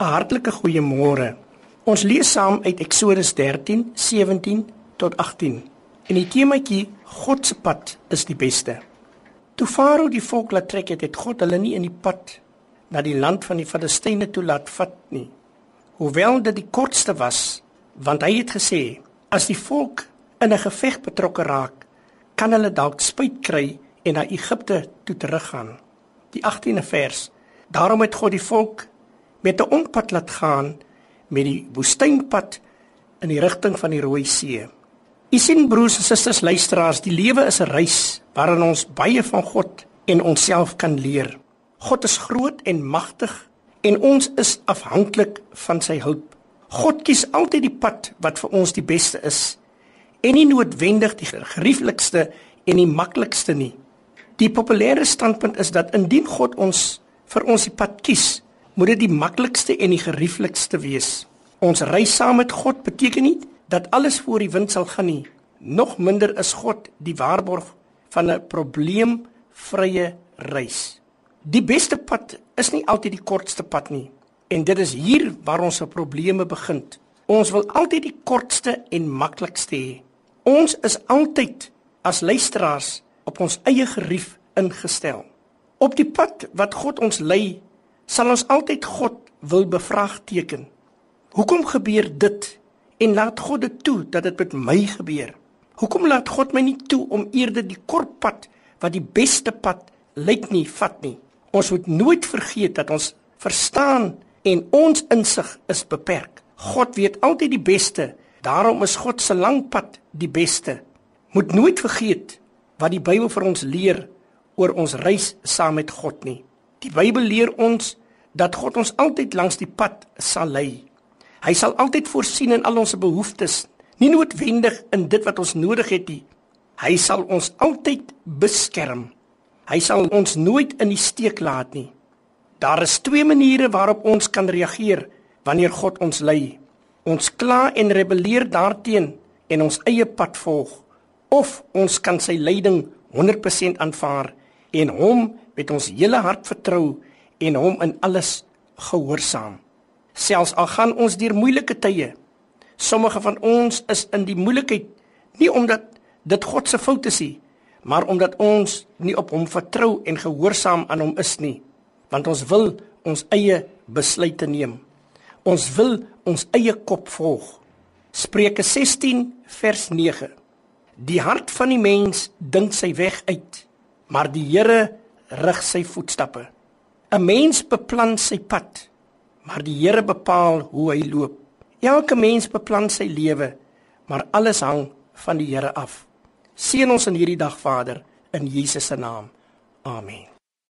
'n Hartlike goeiemôre. Ons lees saam uit Eksodus 13:17 tot 18. En die temaatjie God se pad is die beste. Toe Farao die volk laat trek het, het God hulle nie in die pad na die land van die Filistyne toe laat vat nie. Hoewel dit die kortste was, want hy het gesê as die volk in 'n geveg betrokke raak, kan hulle dalk spyt kry en na Egipte toe teruggaan. Die 18de vers. Daarom het God die volk met 'n ompad laat gaan met die woestynpad in die rigting van die Rooi See. U sien broers en susters luisteraars, die lewe is 'n reis waarin ons baie van God en onsself kan leer. God is groot en magtig en ons is afhanklik van sy hulp. God kies altyd die pad wat vir ons die beste is en nie noodwendig die gerieflikste en die maklikste nie. Die populêre standpunt is dat indien God ons vir ons die pad kies, moet dit die maklikste en die gerieflikste wees. Ons reis saam met God beteken nie dat alles voor die wind sal gaan nie. Nog minder is God die waarborg van 'n probleemvrye reis. Die beste pad is nie altyd die kortste pad nie. En dit is hier waar ons se probleme begin. Ons wil altyd die kortste en maklikste hê. Ons is altyd as luisteraars op ons eie gerief ingestel. Op die pad wat God ons lei, sal ons altyd God wil bevraagteken. Hoekom gebeur dit en laat God dit toe dat dit met my gebeur? Hoekom laat God my nie toe om eerder die kort pad wat die beste pad lyk nie vat nie? Ons moet nooit vergeet dat ons verstaan en ons insig is beperk. God weet altyd die beste. Daarom is God se lang pad die beste. Moet nooit vergeet wat die Bybel vir ons leer oor ons reis saam met God nie. Die Bybel leer ons dat God ons altyd langs die pad sal lei. Hy sal altyd voorsien in al ons behoeftes, nie noodwendig in dit wat ons nodig het nie. Hy sal ons altyd beskerm. Hy sal ons nooit in die steek laat nie. Daar is twee maniere waarop ons kan reageer wanneer God ons lei. Ons kla en rebelleer daarteen en ons eie pad volg of ons kan sy leiding 100% aanvaar en hom met ons hele hart vertrou en hom in alles gehoorsaam. Selfs al gaan ons deur moeilike tye. Sommige van ons is in die moeilikheid nie omdat dit God se fout is nie, maar omdat ons nie op hom vertrou en gehoorsaam aan hom is nie, want ons wil ons eie besluite neem. Ons wil ons eie kop volg. Spreuke 16 vers 9. Die hart van die mens dink sy weg uit, maar die Here rig sy voetstappe. 'n Mens beplan sy pad, maar die Here bepaal hoe hy loop. Elke mens beplan sy lewe, maar alles hang van die Here af. Seën ons in hierdie dag, Vader, in Jesus se naam. Amen.